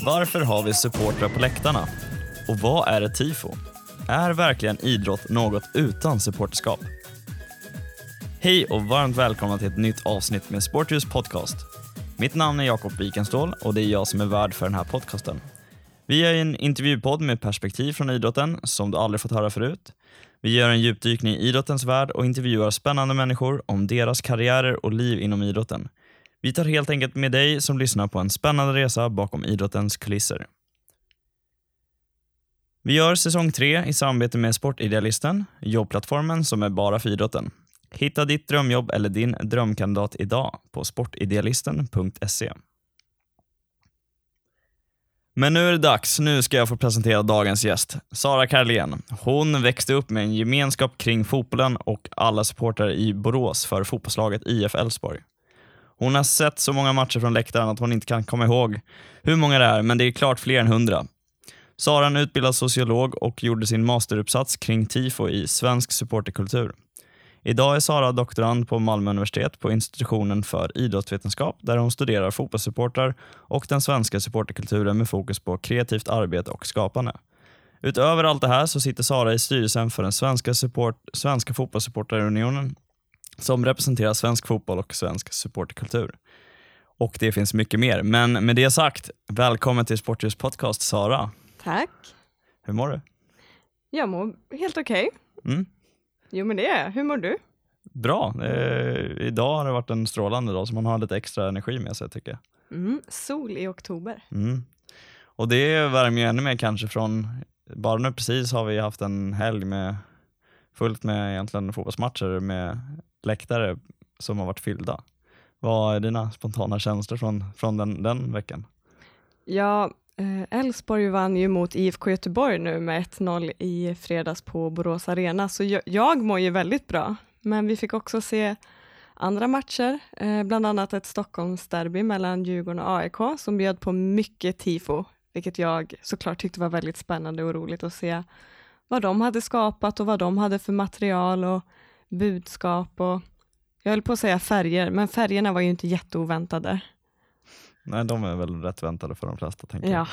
Varför har vi supportrar på läktarna? Och vad är ett tifo? Är verkligen idrott något utan supporterskap? Hej och varmt välkomna till ett nytt avsnitt med Sportljus podcast. Mitt namn är Jakob Wikenståhl och det är jag som är värd för den här podcasten. Vi är en intervjupodd med perspektiv från idrotten som du aldrig fått höra förut. Vi gör en djupdykning i idrottens värld och intervjuar spännande människor om deras karriärer och liv inom idrotten. Vi tar helt enkelt med dig som lyssnar på en spännande resa bakom idrottens kulisser. Vi gör säsong tre i samarbete med Sportidealisten, jobbplattformen som är bara för idrotten. Hitta ditt drömjobb eller din drömkandidat idag på sportidealisten.se. Men nu är det dags. Nu ska jag få presentera dagens gäst, Sara Karlén. Hon växte upp med en gemenskap kring fotbollen och alla supportrar i Borås för fotbollslaget IF Elfsborg. Hon har sett så många matcher från läktaren att hon inte kan komma ihåg hur många det är, men det är klart fler än hundra. Sara är utbildad sociolog och gjorde sin masteruppsats kring tifo i svensk supporterkultur. Idag är Sara doktorand på Malmö universitet på institutionen för idrottsvetenskap där hon studerar fotbollssupportrar och den svenska supporterkulturen med fokus på kreativt arbete och skapande. Utöver allt det här så sitter Sara i styrelsen för den svenska, support, svenska fotbollssupporterunionen som representerar svensk fotboll och svensk supporterkultur. Och det finns mycket mer. Men med det sagt, välkommen till Sportljus podcast Sara. Tack. Hur mår du? Jag mår helt okej. Mm. Jo men det är. Hur mår du? Bra. Eh, idag har det varit en strålande dag så man har lite extra energi med sig tycker jag. Mm. Sol i oktober. Mm. Och det värmer ju ännu mer kanske från, bara nu precis har vi haft en helg med fullt med egentligen fotbollsmatcher med läktare som har varit fyllda. Vad är dina spontana känslor från, från den, den veckan? Ja, Eh, Elfsborg vann ju mot IFK Göteborg nu med 1-0 i fredags på Borås Arena, så jag, jag mår ju väldigt bra. Men vi fick också se andra matcher, eh, bland annat ett Stockholmsderby mellan Djurgården och AIK som bjöd på mycket tifo, vilket jag såklart tyckte var väldigt spännande och roligt att se vad de hade skapat och vad de hade för material och budskap och jag höll på att säga färger, men färgerna var ju inte jätteoväntade. Nej, de är väl rätt väntade för de flesta. Tänker Ja. jag.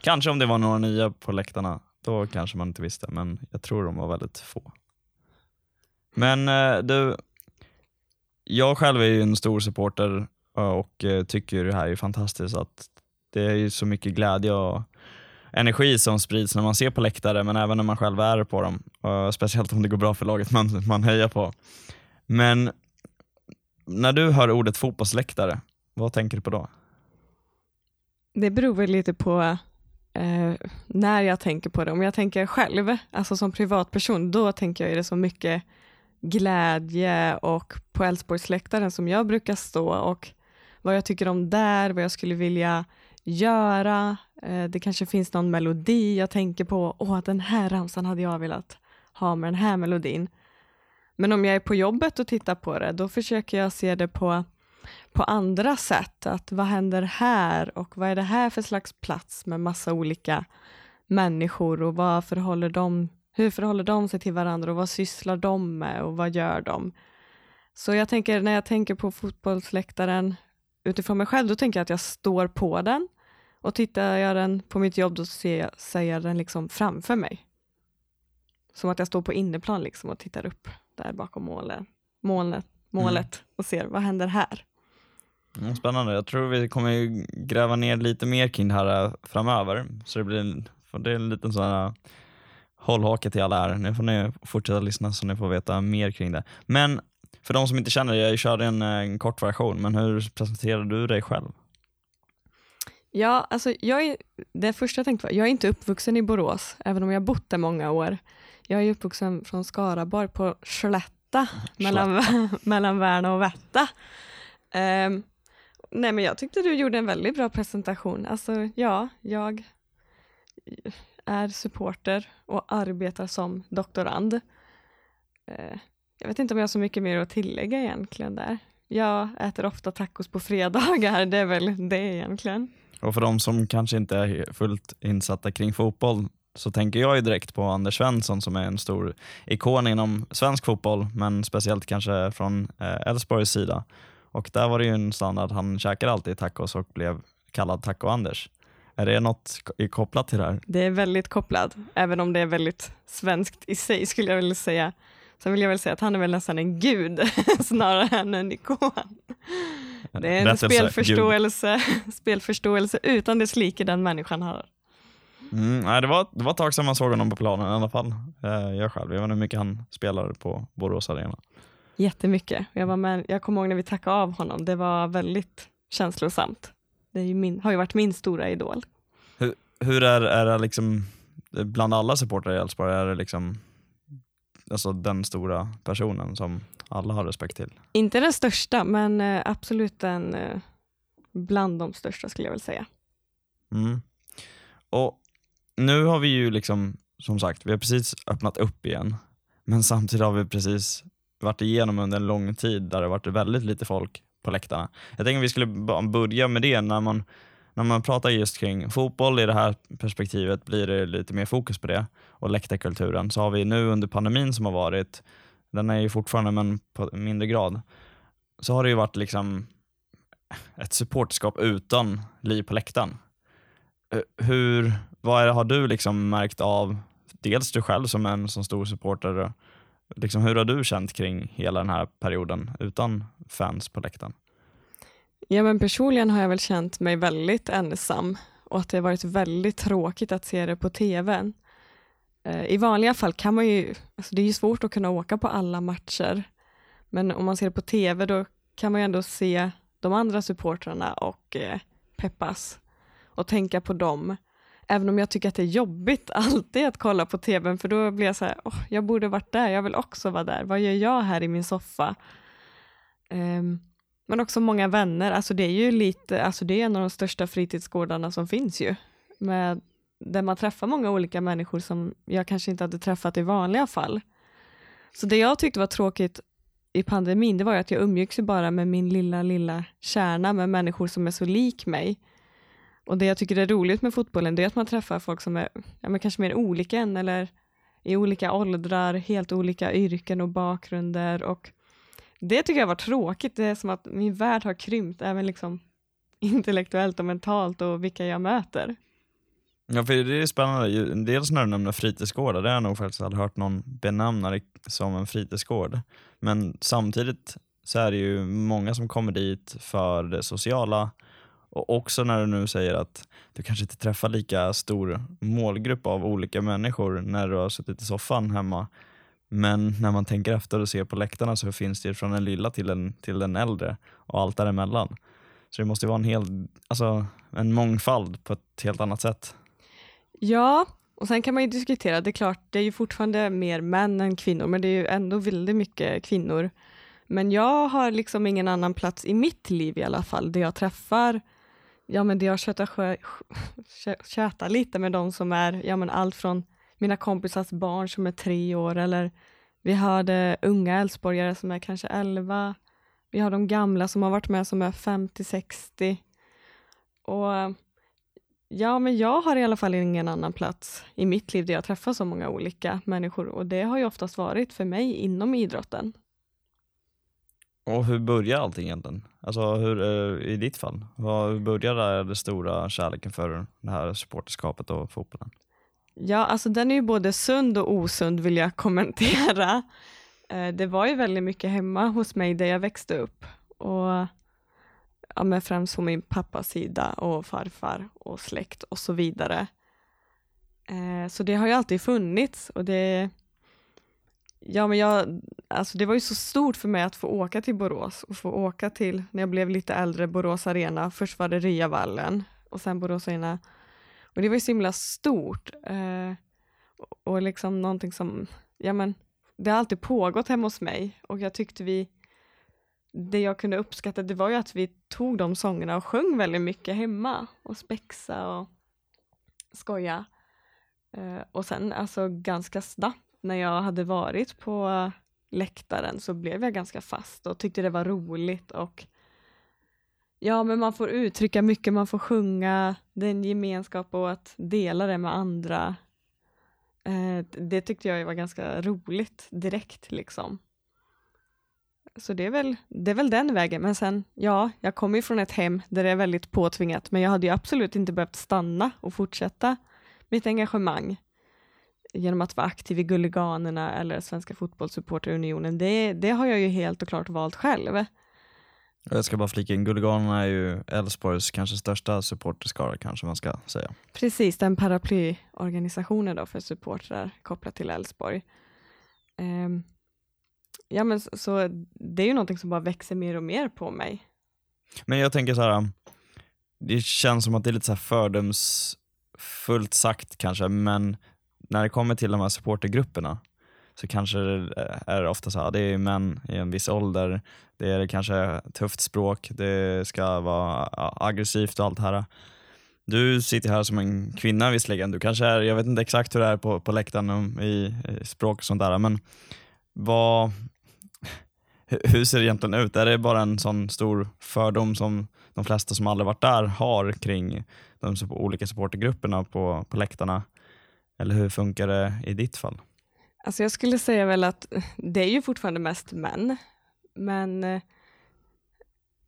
Kanske om det var några nya på läktarna, då kanske man inte visste, men jag tror de var väldigt få. Men eh, du, jag själv är ju en stor supporter eh, och eh, tycker det här är fantastiskt. att Det är ju så mycket glädje och energi som sprids när man ser på läktare, men även när man själv är på dem. Speciellt om det går bra för laget man, man hejar på. Men när du hör ordet fotbollsläktare, vad tänker du på då? Det beror väl lite på eh, när jag tänker på det. Om jag tänker själv, alltså som privatperson, då tänker jag ju det så mycket glädje och på Älvsborgsläktaren som jag brukar stå och vad jag tycker om där, vad jag skulle vilja göra. Eh, det kanske finns någon melodi jag tänker på, åh den här ramsan hade jag velat ha med den här melodin. Men om jag är på jobbet och tittar på det, då försöker jag se det på på andra sätt. Att vad händer här och vad är det här för slags plats med massa olika människor och vad förhåller de, hur förhåller de sig till varandra och vad sysslar de med och vad gör de? Så jag tänker, när jag tänker på fotbollsläktaren utifrån mig själv, då tänker jag att jag står på den och tittar jag den på mitt jobb, då ser jag, ser jag den liksom framför mig. Som att jag står på inneplan liksom och tittar upp där bakom målet, målet, målet och ser vad händer här. Mm, Spännande. Jag tror vi kommer gräva ner lite mer kring det här eh, framöver. Så det blir en, det är en liten sån här hållhake till alla här. Nu får ni fortsätta lyssna så ni får veta mer kring det. Men för de som inte känner dig, jag körde en, eh, en kort version, men hur presenterar du dig själv? Ja, alltså jag är, det första jag tänkte var, jag är inte uppvuxen i Borås, även om jag bott där många år. Jag är uppvuxen från Skaraborg på Slätta, mellan, mellan Värna och Värta. Ehm, nej men jag tyckte du gjorde en väldigt bra presentation. Alltså ja, jag är supporter och arbetar som doktorand. Eh, jag vet inte om jag har så mycket mer att tillägga egentligen där. Jag äter ofta tacos på fredagar, det är väl det egentligen. Och för de som kanske inte är fullt insatta kring fotboll, så tänker jag ju direkt på Anders Svensson som är en stor ikon inom svensk fotboll, men speciellt kanske från eh, Elfsborgs sida. Och där var det ju en standard, han käkade alltid tacos och blev kallad Taco-Anders. Är det något kopplat till det här? Det är väldigt kopplat, även om det är väldigt svenskt i sig skulle jag vilja säga. Sen vill jag väl säga att han är väl nästan en gud snarare än en ikon. Det är en Rättelse, spelförståelse, spelförståelse utan dess like den människan har. Mm, nej, det, var, det var ett tag sedan man såg honom på planen i alla fall. Eh, jag själv, jag vet inte hur mycket han spelar på Borås Arena. Jättemycket. Jag, var med, jag kommer ihåg när vi tackade av honom, det var väldigt känslosamt. Det är min, har ju varit min stora idol. Hur, hur är, är det liksom, bland alla supportrar i Elfsborg, är det liksom alltså den stora personen som alla har respekt till? Inte den största, men eh, absolut en eh, bland de största skulle jag väl säga. Mm. Och nu har vi ju liksom, som sagt, vi har precis öppnat upp igen, men samtidigt har vi precis varit igenom under en lång tid där det varit väldigt lite folk på läktarna. Jag tänker vi skulle börja med det när man, när man pratar just kring fotboll i det här perspektivet blir det lite mer fokus på det och läktarkulturen. Så har vi nu under pandemin som har varit, den är ju fortfarande men på mindre grad, så har det ju varit liksom ett supporterskap utan liv på läktaren. Eh, hur, vad har du liksom märkt av, dels du själv som en så stor supporter, liksom hur har du känt kring hela den här perioden utan fans på läktaren? Ja men personligen har jag väl känt mig väldigt ensam och att det har varit väldigt tråkigt att se det på TV. Eh, I vanliga fall kan man ju, alltså det är ju svårt att kunna åka på alla matcher, men om man ser det på TV då kan man ju ändå se de andra supportrarna och eh, peppas och tänka på dem. Även om jag tycker att det är jobbigt alltid att kolla på tvn, för då blir jag så här, oh, jag borde varit där, jag vill också vara där. Vad gör jag här i min soffa? Um, men också många vänner, alltså det är ju lite, alltså det är en av de största fritidsgårdarna som finns ju. Med, där man träffar många olika människor som jag kanske inte hade träffat i vanliga fall. Så det jag tyckte var tråkigt i pandemin, det var ju att jag umgicks ju bara med min lilla, lilla kärna med människor som är så lik mig. Och det jag tycker är roligt med fotbollen, det är att man träffar folk som är ja, men kanske mer olika än, eller i olika åldrar, helt olika yrken och bakgrunder. Och det tycker jag var tråkigt. Det är som att min värld har krympt, även liksom intellektuellt och mentalt och vilka jag möter. Ja, för det är spännande. Dels när du nämner fritidsgårdar, det har jag nog faktiskt aldrig hört någon benämna det som en fritidsgård. Men samtidigt så är det ju många som kommer dit för det sociala, och också när du nu säger att du kanske inte träffar lika stor målgrupp av olika människor när du har suttit i soffan hemma. Men när man tänker efter och ser på läktarna så finns det från den lilla till den, till den äldre och allt däremellan. Så det måste vara en, hel, alltså, en mångfald på ett helt annat sätt. Ja, och sen kan man ju diskutera, det är klart, det är ju fortfarande mer män än kvinnor, men det är ju ändå väldigt mycket kvinnor. Men jag har liksom ingen annan plats i mitt liv i alla fall, där jag träffar ja men jag tjötar, tjötar lite med de som är, ja men allt från mina kompisars barn som är tre år eller vi hörde unga Älvsborgare som är kanske elva. Vi har de gamla som har varit med som är 50-60. Och ja, men jag har i alla fall ingen annan plats i mitt liv där jag träffar så många olika människor och det har ju oftast varit för mig inom idrotten. Och hur börjar allting egentligen? Alltså hur, eh, i ditt fall, hur började den stora kärleken för det här supporterskapet och fotbollen? Ja, alltså den är ju både sund och osund vill jag kommentera. Eh, det var ju väldigt mycket hemma hos mig där jag växte upp och ja, men främst på min pappas sida och farfar och släkt och så vidare. Eh, så det har ju alltid funnits och det Ja, men jag, alltså det var ju så stort för mig att få åka till Borås och få åka till, när jag blev lite äldre, Borås Arena. Först var det Ryavallen och sen Borås Arena. Och det var ju så himla stort. Eh, och liksom någonting som, ja men, det har alltid pågått hemma hos mig och jag tyckte vi, det jag kunde uppskatta, det var ju att vi tog de sångerna och sjöng väldigt mycket hemma och spexa och skoja. Eh, och sen alltså ganska snabbt när jag hade varit på läktaren så blev jag ganska fast och tyckte det var roligt och ja, men man får uttrycka mycket, man får sjunga, den gemenskap och att dela det med andra. Eh, det tyckte jag var ganska roligt direkt liksom. Så det är, väl, det är väl den vägen, men sen, ja, jag kommer ju från ett hem där det är väldigt påtvingat, men jag hade ju absolut inte behövt stanna och fortsätta mitt engagemang genom att vara aktiv i Gulliganerna eller Svenska Fotbollssupporterunionen. Det, det har jag ju helt och klart valt själv. Jag ska bara flika in, Gulliganerna är ju Elfsborgs kanske största supporterskara kanske man ska säga. Precis, den paraplyorganisationen då för supportrar kopplat till Elfsborg. Um, ja men så, så, det är ju någonting som bara växer mer och mer på mig. Men jag tänker så här, det känns som att det är lite så här fördomsfullt sagt kanske, men när det kommer till de här supportergrupperna så kanske det eh, är ofta så här, det är män i en viss ålder, det är kanske tufft språk, det ska vara aggressivt och allt det här. Du sitter här som en kvinna visserligen, du kanske är, jag vet inte exakt hur det är på, på läktaren i, i språk och sånt där, men vad, hur ser det egentligen ut? Är det bara en sån stor fördom som de flesta som aldrig varit där har kring de olika supportergrupperna på, på läktarna? Eller hur funkar det i ditt fall? Alltså jag skulle säga väl att eh, det är ju fortfarande mest män, men eh,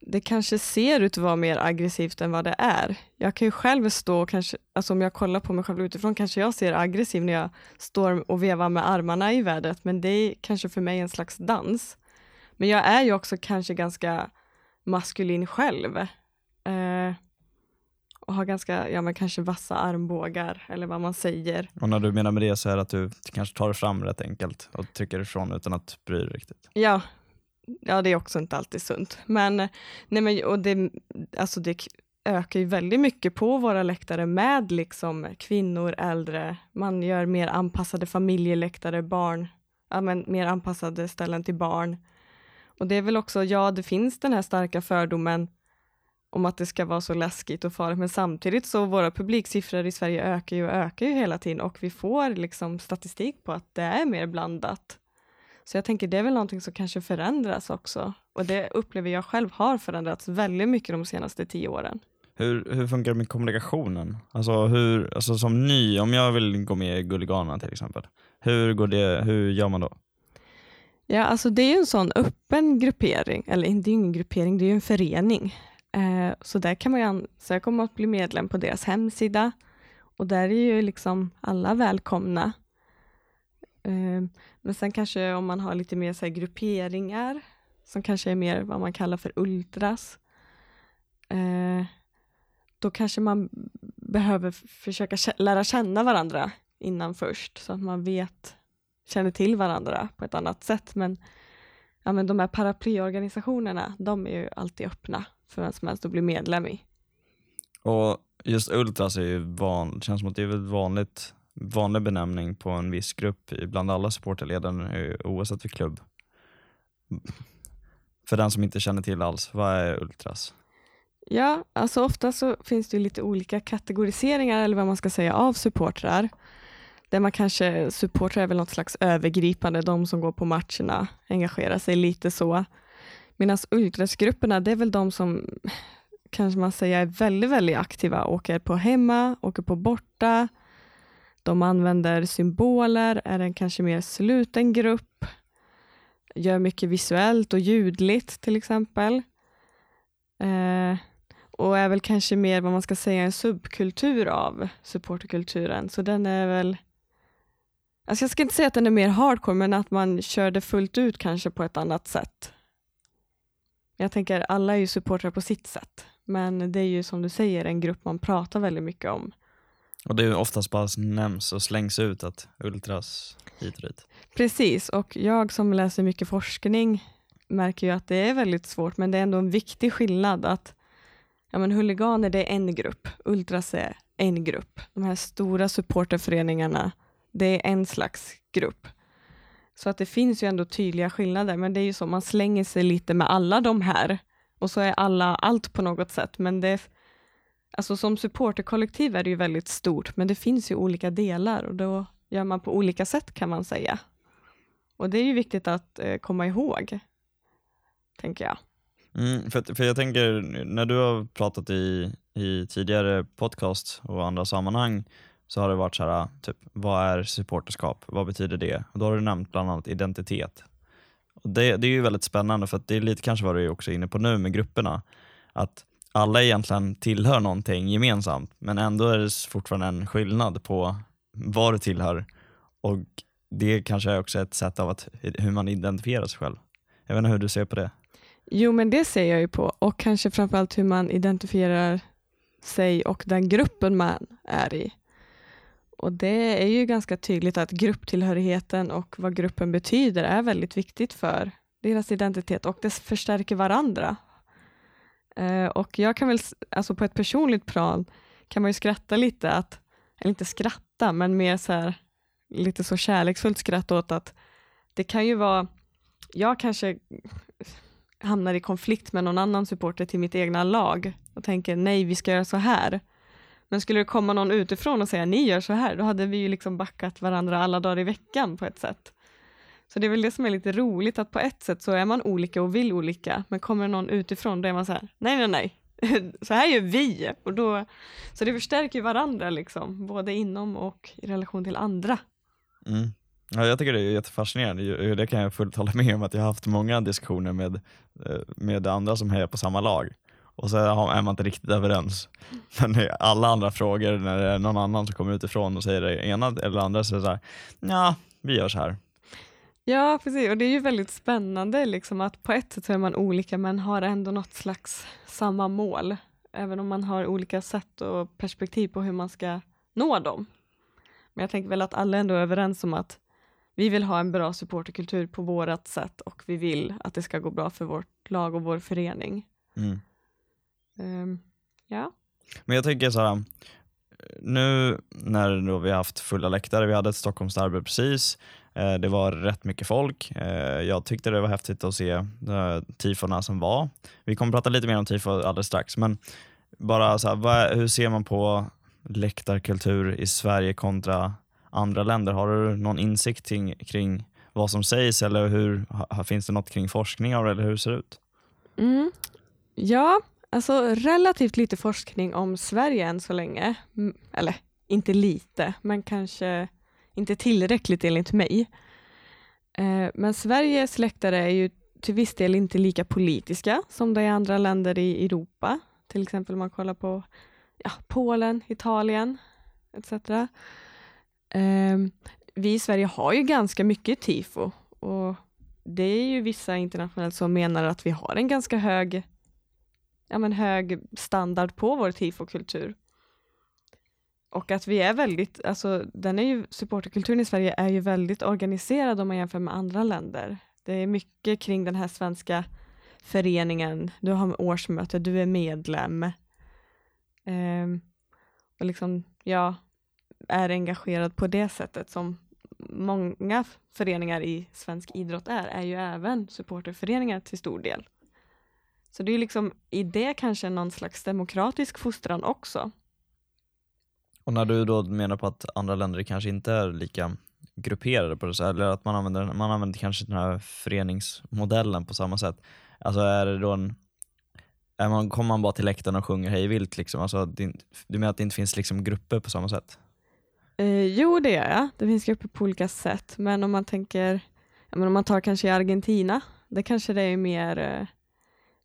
det kanske ser ut att vara mer aggressivt än vad det är. Jag kan ju själv stå, kanske, alltså om jag kollar på mig själv utifrån, kanske jag ser aggressiv när jag står och vevar med armarna i vädret, men det är kanske för mig en slags dans. Men jag är ju också kanske ganska maskulin själv. Eh, har ganska, ja men kanske vassa armbågar eller vad man säger. Och när du menar med det så är det att du kanske tar det fram rätt enkelt och trycker ifrån utan att bry dig riktigt? Ja, ja det är också inte alltid sunt. Men, nej men och det, alltså det ökar ju väldigt mycket på våra läktare med liksom kvinnor, äldre, man gör mer anpassade familjeläktare, barn, ja men mer anpassade ställen till barn. Och det är väl också, ja det finns den här starka fördomen om att det ska vara så läskigt och farligt, men samtidigt så våra publiksiffror i Sverige ökar ju och ökar ju hela tiden och vi får liksom statistik på att det är mer blandat. Så jag tänker det är väl någonting som kanske förändras också och det upplever jag själv har förändrats väldigt mycket de senaste tio åren. Hur, hur funkar det med kommunikationen? Alltså, hur, alltså som ny, om jag vill gå med i Gulliganerna till exempel, hur, går det, hur gör man då? Ja, alltså det är ju en sån öppen gruppering, eller det är ingen gruppering, det är ju en förening. Eh, så där kan man ju ansöka om att bli medlem på deras hemsida och där är ju liksom alla välkomna. Eh, men sen kanske om man har lite mer så grupperingar som kanske är mer vad man kallar för ultras, eh, då kanske man behöver försöka lära känna varandra innan först så att man vet, känner till varandra på ett annat sätt. Men, ja, men de här paraplyorganisationerna, de är ju alltid öppna för vem som helst att bli medlem i. Och just ultras är ju van, känns som att det är ett vanligt, vanlig benämning på en viss grupp bland alla supporterledare oavsett vilken klubb. För den som inte känner till alls, vad är ultras? Ja, alltså ofta så finns det lite olika kategoriseringar eller vad man ska säga av supportrar. Där man kanske, supportrar är väl något slags övergripande, de som går på matcherna, engagerar sig lite så. Medan ultrasgrupperna, det är väl de som kanske man säger är väldigt, väldigt aktiva, åker på hemma, åker på borta, de använder symboler, är en kanske mer sluten grupp, gör mycket visuellt och ljudligt till exempel. Eh, och är väl kanske mer vad man ska säga en subkultur av supporterkulturen, så den är väl Alltså jag ska inte säga att den är mer hardcore, men att man kör det fullt ut kanske på ett annat sätt. Jag tänker, alla är ju supportrar på sitt sätt, men det är ju som du säger en grupp man pratar väldigt mycket om. Och det är ju oftast bara nämns och slängs ut att ultras hit och dit. Precis, och jag som läser mycket forskning märker ju att det är väldigt svårt, men det är ändå en viktig skillnad att ja, men huliganer det är en grupp, ultras är en grupp. De här stora supporterföreningarna, det är en slags grupp. Så att det finns ju ändå tydliga skillnader, men det är ju så, man slänger sig lite med alla de här och så är alla allt på något sätt, men det Alltså som supporterkollektiv är det ju väldigt stort, men det finns ju olika delar och då gör man på olika sätt kan man säga. Och det är ju viktigt att eh, komma ihåg, tänker jag. Mm, för, för jag tänker, när du har pratat i, i tidigare podcast och andra sammanhang, så har det varit så här, ah, typ, vad är supporterskap? Vad betyder det? Och då har du nämnt bland annat identitet. Och det, det är ju väldigt spännande för det är lite kanske vad du är också inne på nu med grupperna. Att alla egentligen tillhör någonting gemensamt men ändå är det fortfarande en skillnad på vad du tillhör och det kanske är också ett sätt av att, hur man identifierar sig själv. Jag vet inte hur du ser på det? Jo men det ser jag ju på och kanske framförallt hur man identifierar sig och den gruppen man är i. Och det är ju ganska tydligt att grupptillhörigheten och vad gruppen betyder är väldigt viktigt för deras identitet och det förstärker varandra. Eh, och jag kan väl, alltså på ett personligt plan kan man ju skratta lite att, eller inte skratta, men mer så här, lite så kärleksfullt skratta åt att det kan ju vara, jag kanske hamnar i konflikt med någon annan supporter till mitt egna lag och tänker nej, vi ska göra så här. Men skulle det komma någon utifrån och säga ni gör så här, då hade vi ju liksom backat varandra alla dagar i veckan på ett sätt. Så det är väl det som är lite roligt, att på ett sätt så är man olika och vill olika, men kommer någon utifrån, då är man så här, nej, nej, nej, så här gör vi. Och då, så det förstärker varandra, liksom, både inom och i relation till andra. Mm. Ja, jag tycker det är jättefascinerande. Det kan jag fullt hålla med om att jag har haft många diskussioner med, eh, med andra som hejar på samma lag och så är man inte riktigt överens. Men i alla andra frågor när det är någon annan som kommer utifrån och säger det ena eller andra så är det så här, ja, vi gör så här. Ja, precis. Och det är ju väldigt spännande liksom att på ett sätt så är man olika men har ändå något slags samma mål. Även om man har olika sätt och perspektiv på hur man ska nå dem. Men jag tänker väl att alla ändå är överens om att vi vill ha en bra supporterkultur på vårt sätt och vi vill att det ska gå bra för vårt lag och vår förening. Mm. Um, ja. Men jag tänker så här, nu när då vi har haft fulla läktare, vi hade ett Stockholmsderby precis, eh, det var rätt mycket folk. Eh, jag tyckte det var häftigt att se tifona som var. Vi kommer prata lite mer om tifo alldeles strax, men bara så här, vad, hur ser man på läktarkultur i Sverige kontra andra länder? Har du någon insikt kring, kring vad som sägs eller hur, finns det något kring forskning av det eller hur det ser ut? Mm. Ja, alltså relativt lite forskning om Sverige än så länge. Eller inte lite, men kanske inte tillräckligt enligt mig. Eh, men Sveriges läktare är ju till viss del inte lika politiska som det är i andra länder i Europa. Till exempel om man kollar på ja, Polen, Italien etc. Eh, vi i Sverige har ju ganska mycket tifo och det är ju vissa internationellt som menar att vi har en ganska hög ja, men hög standard på vår tifokultur. Och att vi är väldigt, alltså den är ju, supporterkulturen i Sverige är ju väldigt organiserad om man jämför med andra länder. Det är mycket kring den här svenska föreningen, du har årsmöte, du är medlem. Um, och liksom, ja, är engagerad på det sättet som många föreningar i svensk idrott är, är ju även supporterföreningar till stor del. Så det är liksom i det kanske någon slags demokratisk fostran också. Och när du då menar på att andra länder kanske inte är lika grupperade på det sättet, eller att man använder, man använder kanske den här föreningsmodellen på samma sätt. Alltså är det då en, är man, kommer man bara till läktaren och sjunger hej vilt liksom? Alltså, du menar att det inte finns liksom grupper på samma sätt? Eh, jo det gör jag, det finns grupper på olika sätt, men om man tänker, om man tar kanske i Argentina, det kanske det är mer eh,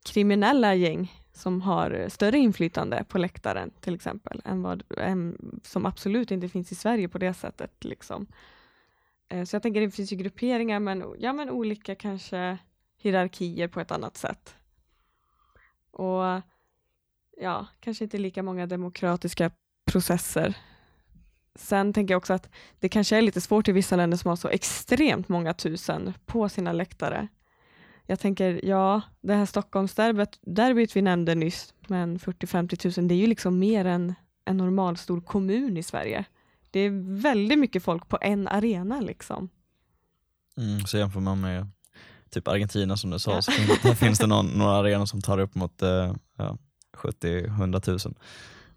kriminella gäng som har eh, större inflytande på läktaren till exempel, än vad, än, som absolut inte finns i Sverige på det sättet. Liksom. Eh, så jag tänker det finns ju grupperingar, men, ja, men olika kanske hierarkier på ett annat sätt. Och ja, kanske inte lika många demokratiska processer. Sen tänker jag också att det kanske är lite svårt i vissa länder som har så extremt många tusen på sina läktare jag tänker, ja, det här Stockholmsderbyt derbyt vi nämnde nyss, men 40-50 000, det är ju liksom mer än en normalstor kommun i Sverige. Det är väldigt mycket folk på en arena liksom. Mm, så jämför man med typ Argentina som du sa, ja. så finns, här finns det någon, några arenor som tar upp mot eh, ja, 70-100 000.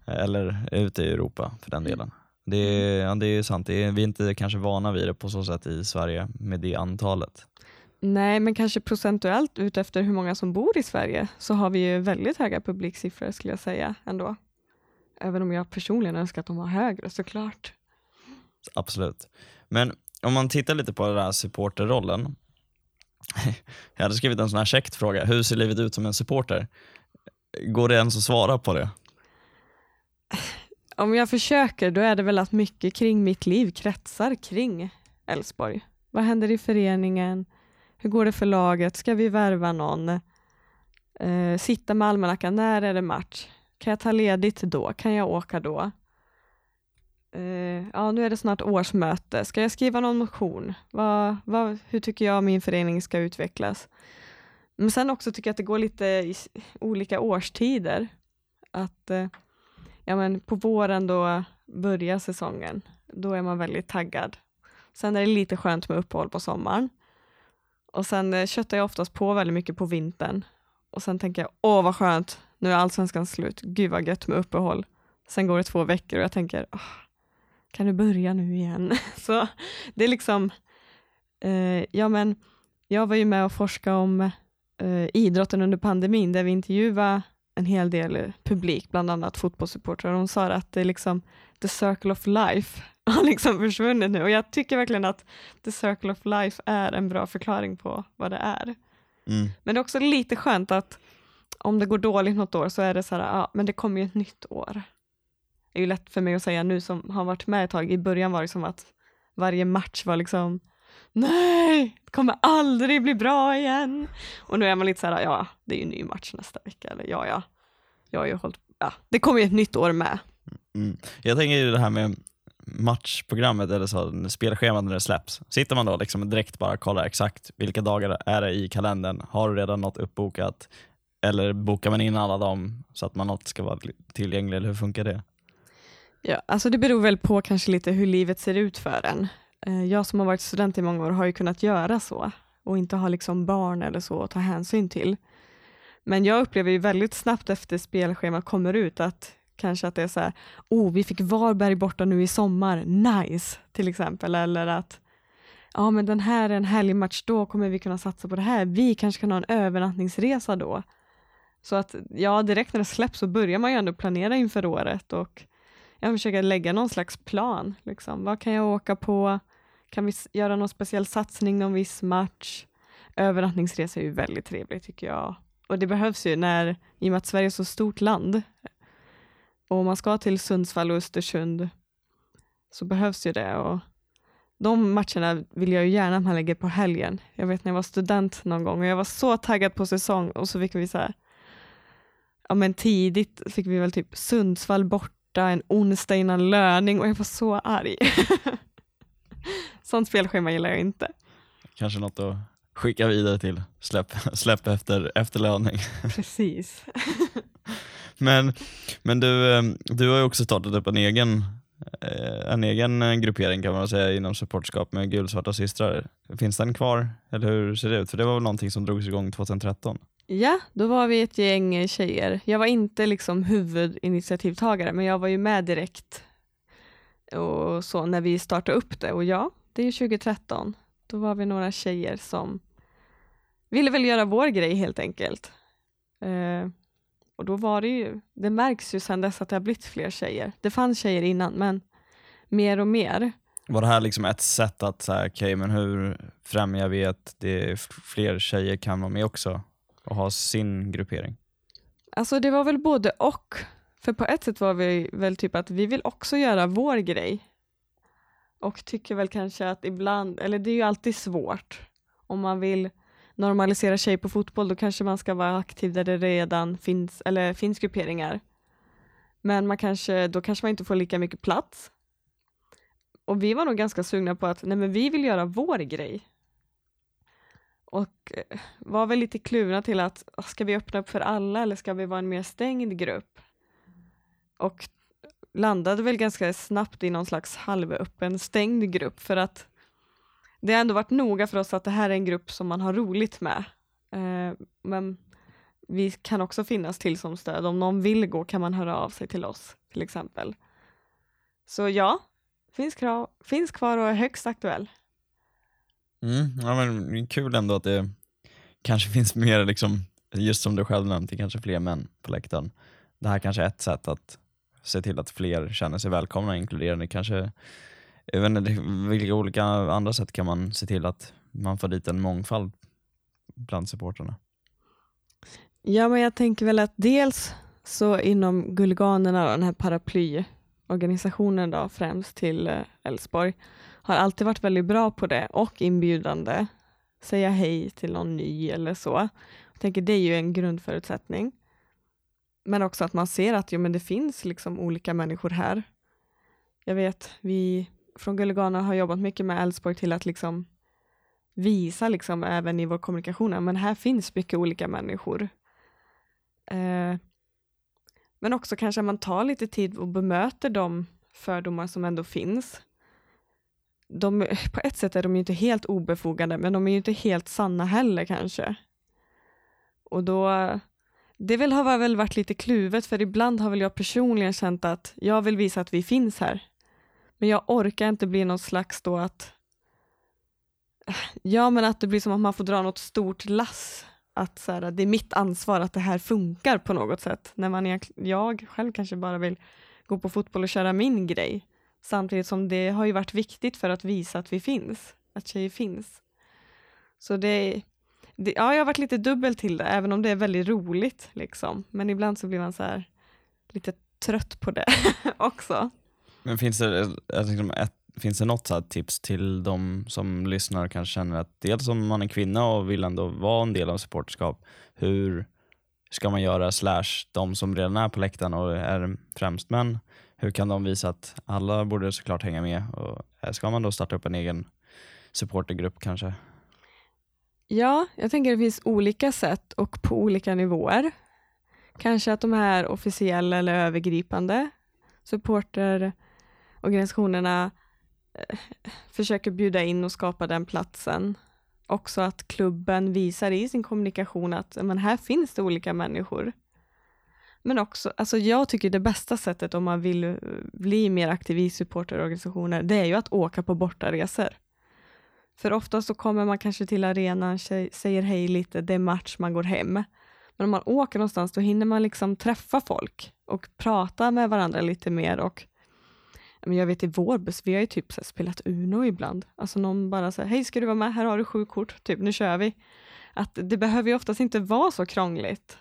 Eller ute i Europa för den delen. Det är, ja, det är sant, det är, vi är inte kanske vana vid det på så sätt i Sverige med det antalet. Nej, men kanske procentuellt utefter hur många som bor i Sverige så har vi ju väldigt höga publiksiffror skulle jag säga ändå. Även om jag personligen önskar att de var högre såklart. Absolut. Men om man tittar lite på den här supporterrollen. Jag hade skrivit en sån här käckt fråga. Hur ser livet ut som en supporter? Går det ens att svara på det? Om jag försöker då är det väl att mycket kring mitt liv kretsar kring Elfsborg. Vad händer i föreningen? Hur går det för laget? Ska vi värva någon? Eh, sitta med almanackan, när är det match? Kan jag ta ledigt då? Kan jag åka då? Eh, ja, nu är det snart årsmöte. Ska jag skriva någon motion? Vad, vad, hur tycker jag min förening ska utvecklas? Men sen också tycker jag att det går lite i olika årstider. Att eh, ja, men på våren då börjar säsongen. Då är man väldigt taggad. Sen är det lite skönt med uppehåll på sommaren. Och sen eh, köttar jag oftast på väldigt mycket på vintern. Och sen tänker jag, åh vad skönt, nu är allsvenskan slut, gud vad gött med uppehåll. Sen går det två veckor och jag tänker, ah, kan du börja nu igen? Så det är liksom, eh, ja men jag var ju med och forskade om eh, idrotten under pandemin där vi intervjuade en hel del eh, publik, bland annat fotbollssupportrar. De sa att det är liksom the circle of life har liksom försvunnit nu och jag tycker verkligen att the circle of life är en bra förklaring på vad det är. Mm. Men det är också lite skönt att om det går dåligt något år så är det så här, ja men det kommer ju ett nytt år. Det är ju lätt för mig att säga nu som har varit med ett tag, i början var det som att varje match var liksom nej, det kommer aldrig bli bra igen. Och nu är man lite så här, ja, det är ju en ny match nästa vecka, eller ja, ja, jag har ju hållit, ja, det kommer ju ett nytt år med. Mm. Jag tänker ju det här med matchprogrammet eller så, spelschemat när det släpps. Sitter man då liksom direkt bara kollar exakt vilka dagar är det i kalendern? Har du redan något uppbokat? Eller bokar man in alla dem så att man något ska vara tillgängligt, eller hur funkar det? Ja, alltså det beror väl på kanske lite hur livet ser ut för en. Eh, jag som har varit student i många år har ju kunnat göra så och inte ha liksom barn eller så att ta hänsyn till. Men jag upplever ju väldigt snabbt efter spelschemat kommer ut att kanske att det är så här, oh vi fick Varberg borta nu i sommar, nice till exempel, eller att ja men den här är en härlig match, då kommer vi kunna satsa på det här, vi kanske kan ha en övernattningsresa då. Så att ja, direkt när det släpps så börjar man ju ändå planera inför året och jag försöker lägga någon slags plan. Liksom. Vad kan jag åka på? Kan vi göra någon speciell satsning någon viss match? Övernattningsresa är ju väldigt trevligt tycker jag. Och det behövs ju när, i och med att Sverige är så stort land, och om man ska till Sundsvall och Östersund så behövs ju det. Och de matcherna vill jag ju gärna att man lägger på helgen. Jag vet när jag var student någon gång och jag var så taggad på säsong och så fick vi så här, ja men tidigt fick vi väl typ Sundsvall borta en onsdag innan löning och jag var så arg. Sånt spelschema gillar jag inte. Kanske något att skicka vidare till släpp, släpp efter, efter löning. Precis. Men, men du, eh, du har ju också startat upp en egen, eh, en egen eh, gruppering kan man säga inom supportskap med gulsvarta systrar. Finns den kvar eller hur ser det ut? För det var väl någonting som drogs igång 2013? Ja, då var vi ett gäng tjejer. Jag var inte liksom huvudinitiativtagare men jag var ju med direkt och så när vi startade upp det och ja, det är 2013. Då var vi några tjejer som ville väl göra vår grej helt enkelt. Och då var det ju, det märks ju sedan dess att det har blivit fler tjejer. Det fanns tjejer innan men mer och mer. Var det här liksom ett sätt att säga, okay, men hur främjar vi att det fler tjejer kan vara med också och ha sin gruppering? Alltså det var väl både och. För på ett sätt var vi väl typ att vi vill också göra vår grej. Och tycker väl kanske att ibland, eller det är ju alltid svårt om man vill normalisera tjej på fotboll, då kanske man ska vara aktiv där det redan finns, eller finns grupperingar. Men man kanske, då kanske man inte får lika mycket plats. Och vi var nog ganska sugna på att nej men vi vill göra vår grej. Och eh, var väl lite kluvna till att ah, ska vi öppna upp för alla eller ska vi vara en mer stängd grupp? Och landade väl ganska snabbt i någon slags halvöppen stängd grupp för att det har ändå varit noga för oss att det här är en grupp som man har roligt med. Eh, men vi kan också finnas till som stöd. Om någon vill gå kan man höra av sig till oss till exempel. Så ja, finns, krav, finns kvar och är högst aktuell. Mm, ja, men kul ändå att det kanske finns mer, liksom, just som du själv nämnde, kanske fler män på läktaren. Det här kanske är ett sätt att se till att fler känner sig välkomna och inkluderade. Kanske jag vet inte, vilka olika andra sätt kan man se till att man får dit en mångfald bland supportrarna? Ja, men jag tänker väl att dels så inom Gulganerna, den här paraplyorganisationen då, främst till eh, Elfsborg, har alltid varit väldigt bra på det och inbjudande. Säga hej till någon ny eller så. Jag tänker det är ju en grundförutsättning. Men också att man ser att jo, men det finns liksom olika människor här. Jag vet, vi från Gulligana har jobbat mycket med Elfsborg till att liksom visa liksom även i vår kommunikation, men här finns mycket olika människor. Eh, men också kanske man tar lite tid och bemöter de fördomar som ändå finns. De, på ett sätt är de ju inte helt obefogade, men de är ju inte helt sanna heller kanske. Och då, det väl har väl varit lite kluvet, för ibland har väl jag personligen känt att jag vill visa att vi finns här. Men jag orkar inte bli någon slags då att Ja men att det blir som att man får dra något stort lass. Att så här, det är mitt ansvar att det här funkar på något sätt. När man jag själv kanske bara vill gå på fotboll och köra min grej. Samtidigt som det har ju varit viktigt för att visa att vi finns. Att tjejer finns. Så det, det ja jag har varit lite dubbel till det, även om det är väldigt roligt. Liksom. Men ibland så blir man så här lite trött på det också. Men finns det, liksom ett, finns det något så tips till de som lyssnar och kanske känner att dels om man är kvinna och vill ändå vara en del av supporterskap, hur ska man göra slash de som redan är på läktaren och är främst män, hur kan de visa att alla borde såklart hänga med? Och ska man då starta upp en egen supportergrupp kanske? Ja, jag tänker att det finns olika sätt och på olika nivåer. Kanske att de är officiella eller övergripande supporter organisationerna eh, försöker bjuda in och skapa den platsen. Också att klubben visar i sin kommunikation att men här finns det olika människor. Men också, alltså jag tycker det bästa sättet om man vill eh, bli mer aktiv i supporterorganisationer, det är ju att åka på bortaresor. För ofta så kommer man kanske till arenan, säger hej lite, det är match, man går hem. Men om man åker någonstans då hinner man liksom träffa folk och prata med varandra lite mer och men jag vet i vår buss, vi har ju typ så spelat Uno ibland. Alltså någon bara säger, hej ska du vara med, här har du sju kort, typ nu kör vi. Att det behöver ju oftast inte vara så krångligt.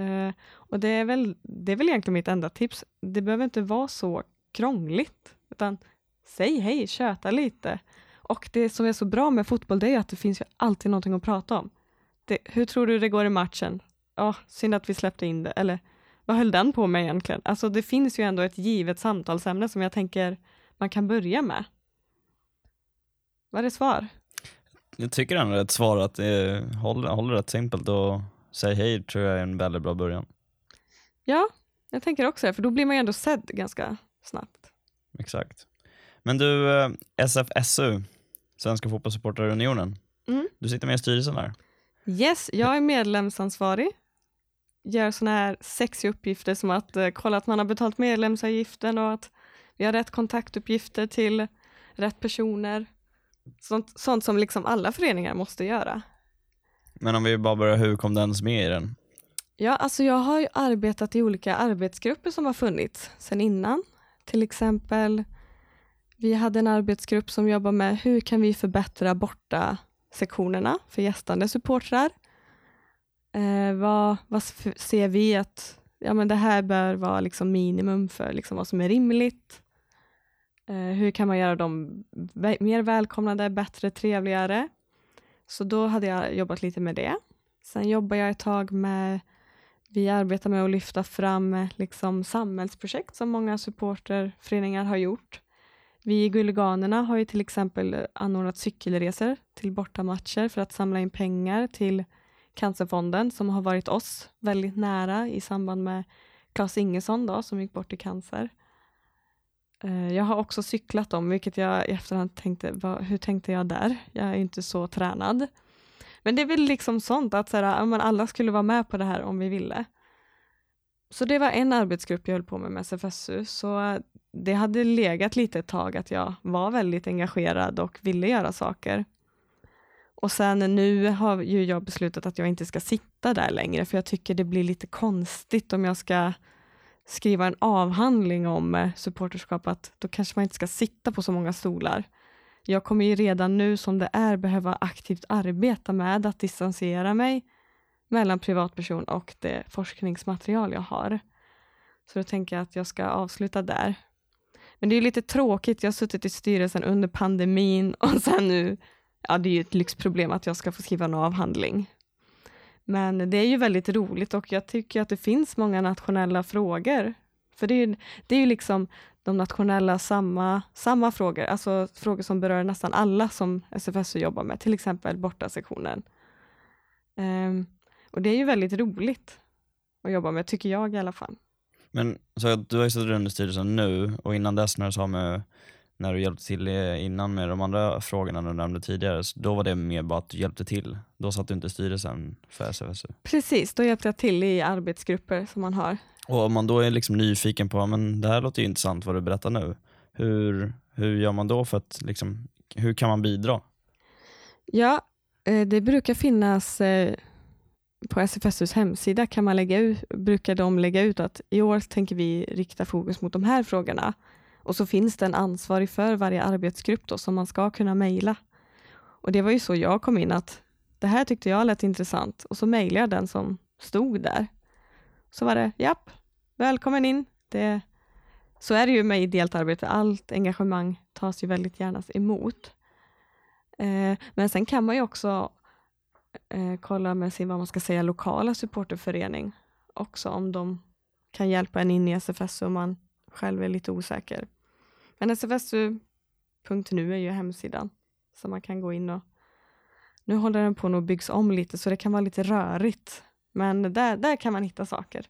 Uh, och det är, väl, det är väl egentligen mitt enda tips, det behöver inte vara så krångligt, utan säg hej, köta lite. Och det som är så bra med fotboll, det är att det finns ju alltid någonting att prata om. Det, hur tror du det går i matchen? Ja, synd att vi släppte in det, eller vad höll den på med egentligen? Alltså det finns ju ändå ett givet samtalsämne som jag tänker man kan börja med. Vad är det svar? Jag tycker ändå att det håller, håller rätt simpelt och säg hej tror jag är en väldigt bra början. Ja, jag tänker också det, för då blir man ju ändå sedd ganska snabbt. Exakt. Men du, eh, SFSU, Svenska Fotbollssupporterunionen, mm. du sitter med i styrelsen där. Yes, jag är medlemsansvarig gör sådana här sexiga uppgifter som att eh, kolla att man har betalt medlemsavgiften och att vi har rätt kontaktuppgifter till rätt personer. Sånt, sånt som liksom alla föreningar måste göra. Men om vi bara börjar, hur kom du ens med i den? Ja, alltså jag har ju arbetat i olika arbetsgrupper som har funnits sedan innan. Till exempel, vi hade en arbetsgrupp som jobbar med hur kan vi förbättra borta sektionerna för gästande supportrar. Eh, vad, vad ser vi att ja, men det här bör vara liksom minimum för liksom vad som är rimligt? Eh, hur kan man göra dem mer välkomnande, bättre, trevligare? Så då hade jag jobbat lite med det. Sen jobbade jag ett tag med, vi arbetar med att lyfta fram liksom samhällsprojekt som många supporterföreningar har gjort. Vi i Gulliganerna har ju till exempel anordnat cykelresor till bortamatcher för att samla in pengar till Cancerfonden som har varit oss väldigt nära i samband med Claes Ingesson då, som gick bort i cancer. Eh, jag har också cyklat dem, vilket jag i efterhand tänkte, vad, hur tänkte jag där? Jag är inte så tränad. Men det är väl liksom sånt att så här, alla skulle vara med på det här om vi ville. Så det var en arbetsgrupp jag höll på med med SFSU, så eh, det hade legat lite ett tag att jag var väldigt engagerad och ville göra saker. Och sen nu har ju jag beslutat att jag inte ska sitta där längre, för jag tycker det blir lite konstigt om jag ska skriva en avhandling om eh, supporterskap, att då kanske man inte ska sitta på så många stolar. Jag kommer ju redan nu som det är behöva aktivt arbeta med att distansera mig mellan privatperson och det forskningsmaterial jag har. Så då tänker jag att jag ska avsluta där. Men det är lite tråkigt, jag har suttit i styrelsen under pandemin och sen nu, ja det är ju ett lyxproblem att jag ska få skriva en avhandling. Men det är ju väldigt roligt och jag tycker att det finns många nationella frågor. För det är ju, det är ju liksom de nationella samma, samma frågor, alltså frågor som berör nästan alla som SFSU jobbar med, till exempel bortasektionen. Um, och det är ju väldigt roligt att jobba med, tycker jag i alla fall. Men så du har ju suttit under styrelsen nu och innan dess när du sa med när du hjälpte till innan med de andra frågorna du nämnde tidigare, då var det mer bara att du hjälpte till. Då satt du inte i styrelsen för SFSU. Precis, då hjälpte jag till i arbetsgrupper som man har. Och om man då är liksom nyfiken på, men det här låter ju intressant vad du berättar nu. Hur, hur gör man då för att, liksom, hur kan man bidra? Ja, eh, det brukar finnas eh, på SFSUs hemsida kan man lägga ut, brukar de lägga ut att i år tänker vi rikta fokus mot de här frågorna. Och så finns det en ansvarig för varje arbetsgrupp då, som man ska kunna mejla. Och det var ju så jag kom in att det här tyckte jag lät intressant och så mejlade jag den som stod där. Så var det, japp, välkommen in. Det, så är det ju med ideellt arbete, allt engagemang tas ju väldigt gärna emot. Eh, men sen kan man ju också eh, kolla med sin, vad man ska säga, lokala supporterförening också om de kan hjälpa en in i SFS om man själv är lite osäker. Men sfsu.nu är ju hemsidan som man kan gå in och nu håller den på att byggs om lite så det kan vara lite rörigt. Men där, där kan man hitta saker.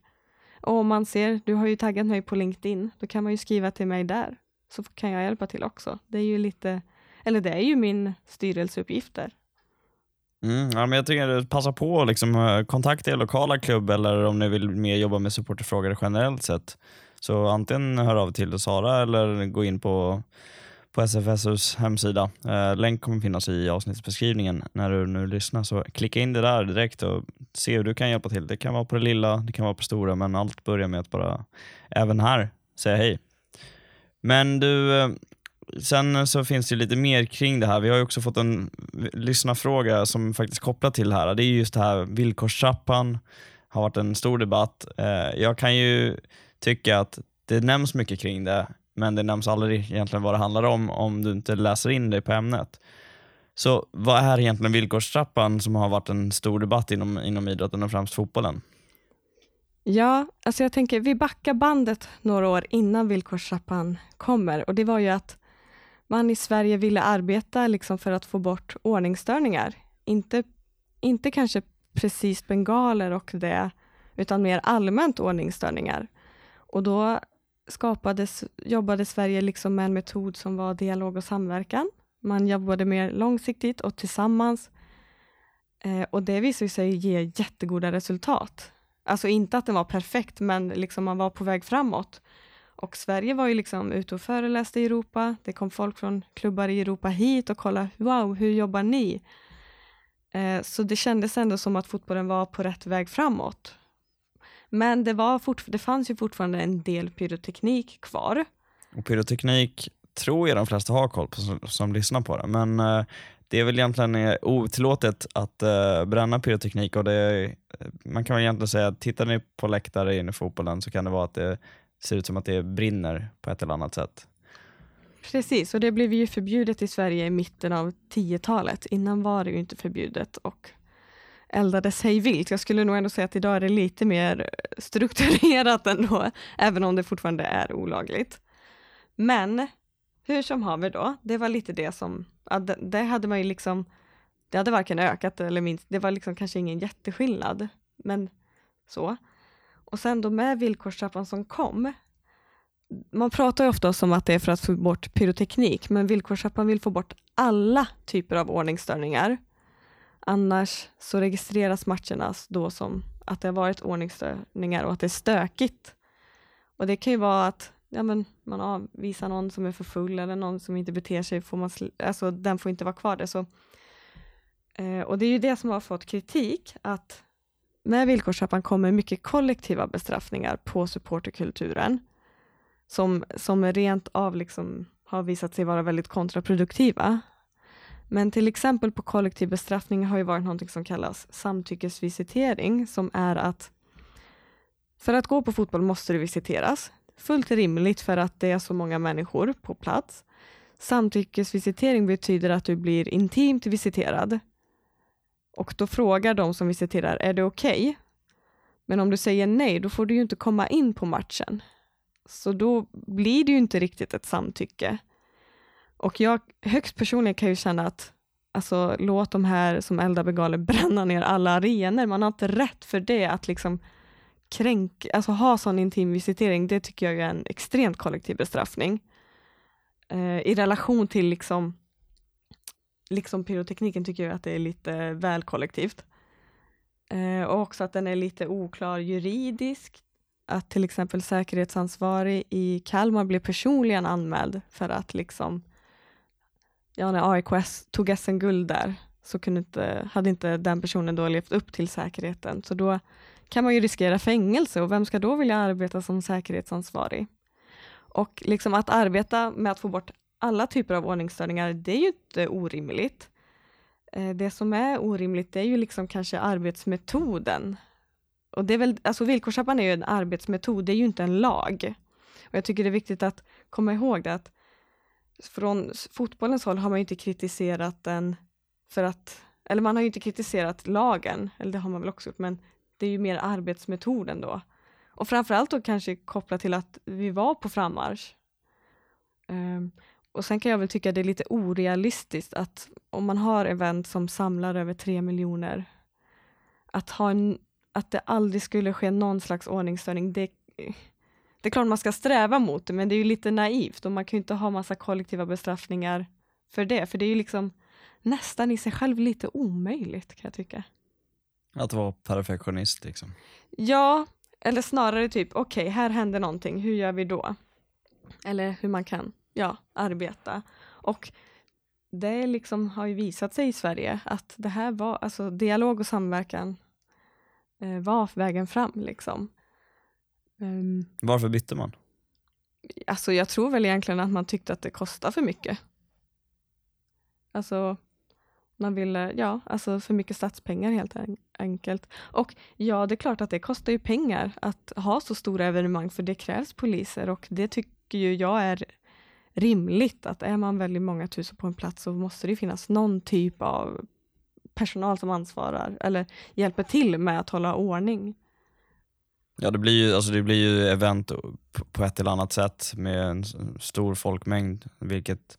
Och om man ser, du har ju taggat mig på LinkedIn, då kan man ju skriva till mig där. Så kan jag hjälpa till också. Det är ju lite, eller det är ju min styrelseuppgifter. Mm, ja, men jag tycker att passa på att liksom, eh, kontakta er lokala klubb eller om ni vill mer jobba med supporterfrågor generellt sett. Så antingen hör av till Sara eller gå in på, på SFSUs hemsida. Eh, länk kommer finnas i avsnittsbeskrivningen när du nu lyssnar. Så klicka in det där direkt och se hur du kan hjälpa till. Det kan vara på det lilla, det kan vara på det stora, men allt börjar med att bara även här säga hej. Men du, eh, sen så finns det lite mer kring det här. Vi har ju också fått en lyssnarfråga som faktiskt kopplat till det här. Det är just det här villkorstrappan har varit en stor debatt. Eh, jag kan ju tycka att det nämns mycket kring det, men det nämns aldrig egentligen vad det handlar om om du inte läser in dig på ämnet. Så vad är egentligen villkorstrappan som har varit en stor debatt inom, inom idrotten och främst fotbollen? Ja, alltså jag tänker vi backar bandet några år innan villkorstrappan kommer och det var ju att man i Sverige ville arbeta liksom för att få bort ordningsstörningar. Inte, inte kanske precis bengaler och det, utan mer allmänt ordningsstörningar. Och då skapades, jobbade Sverige liksom med en metod som var dialog och samverkan. Man jobbade mer långsiktigt och tillsammans. Eh, och det visade sig ge jättegoda resultat. Alltså inte att den var perfekt, men liksom man var på väg framåt. Och Sverige var ju liksom ute och föreläste i Europa. Det kom folk från klubbar i Europa hit och kollade, wow, hur jobbar ni? Eh, så det kändes ändå som att fotbollen var på rätt väg framåt. Men det, var fort, det fanns ju fortfarande en del pyroteknik kvar. Och pyroteknik tror jag de flesta har koll på som, som lyssnar på det, men uh, det är väl egentligen eh, otillåtet att uh, bränna pyroteknik och det, man kan väl egentligen säga att tittar ni på läktare in i fotbollen så kan det vara att det ser ut som att det brinner på ett eller annat sätt. Precis, och det blev ju förbjudet i Sverige i mitten av 10-talet. Innan var det ju inte förbjudet och eldade sig vilt. Jag skulle nog ändå säga att idag är det lite mer strukturerat ändå, även om det fortfarande är olagligt. Men hur som haver då, det var lite det som, ja, det, det, hade man ju liksom, det hade varken ökat eller minst, det var liksom kanske ingen jätteskillnad, men så. Och sen då med villkorstrappan som kom, man pratar ju ofta om att det är för att få bort pyroteknik, men villkorstrappan vill få bort alla typer av ordningsstörningar. Annars så registreras matcherna då som att det har varit ordningsstörningar och att det är stökigt. Och det kan ju vara att ja, men man avvisar någon som är för full eller någon som inte beter sig, får man, alltså, den får inte vara kvar där. Så, eh, och det är ju det som har fått kritik, att med villkorstrappan kommer mycket kollektiva bestraffningar på supporterkulturen som, som rent av liksom har visat sig vara väldigt kontraproduktiva. Men till exempel på kollektiv bestraffning har ju varit något som kallas samtyckesvisitering som är att för att gå på fotboll måste du visiteras. Fullt rimligt för att det är så många människor på plats. Samtyckesvisitering betyder att du blir intimt visiterad. Och då frågar de som visiterar, är det okej? Okay? Men om du säger nej, då får du ju inte komma in på matchen. Så då blir det ju inte riktigt ett samtycke. Och jag högst personligen kan ju känna att alltså, låt de här som eldar bengaler bränna ner alla arenor. Man har inte rätt för det att liksom kränk, alltså ha sån intim visitering. Det tycker jag är en extremt kollektiv bestraffning. Eh, I relation till liksom, liksom pyrotekniken tycker jag att det är lite väl kollektivt. Eh, och också att den är lite oklar juridiskt att till exempel säkerhetsansvarig i Kalmar blev personligen anmäld för att liksom, ja när AIK tog SM-guld där så kunde inte, hade inte den personen då levt upp till säkerheten. Så då kan man ju riskera fängelse och vem ska då vilja arbeta som säkerhetsansvarig? Och liksom att arbeta med att få bort alla typer av ordningsstörningar, det är ju inte orimligt. Eh, det som är orimligt, det är ju liksom kanske arbetsmetoden och det är väl, alltså villkorstrappan är ju en arbetsmetod, det är ju inte en lag. Och jag tycker det är viktigt att komma ihåg det att från fotbollens håll har man ju inte kritiserat den för att, eller man har ju inte kritiserat lagen, eller det har man väl också gjort, men det är ju mer arbetsmetoden då. Och framförallt då kanske kopplat till att vi var på frammarsch. Um, och sen kan jag väl tycka det är lite orealistiskt att om man har event som samlar över tre miljoner, att ha en att det aldrig skulle ske någon slags ordningsstörning, det, eh, det är klart man ska sträva mot det, men det är ju lite naivt och man kan ju inte ha massa kollektiva bestraffningar för det, för det är ju liksom nästan i sig själv lite omöjligt kan jag tycka. Att vara perfektionist liksom? Ja, eller snarare typ, okej, okay, här händer någonting, hur gör vi då? Eller hur man kan, ja, arbeta. Och det liksom har ju visat sig i Sverige att det här var, alltså dialog och samverkan eh, var vägen fram. Liksom. Um, Varför bytte man? Alltså jag tror väl egentligen att man tyckte att det kostade för mycket. Alltså man ville, ja, alltså för mycket statspengar helt enkelt. Och ja, det är klart att det kostar ju pengar att ha så stora evenemang, för det krävs poliser och det tycker ju jag är rimligt att är man väldigt många tusen på en plats så måste det finnas någon typ av personal som ansvarar eller hjälper till med att hålla ordning. Ja det blir ju, alltså det blir ju event på ett eller annat sätt med en stor folkmängd vilket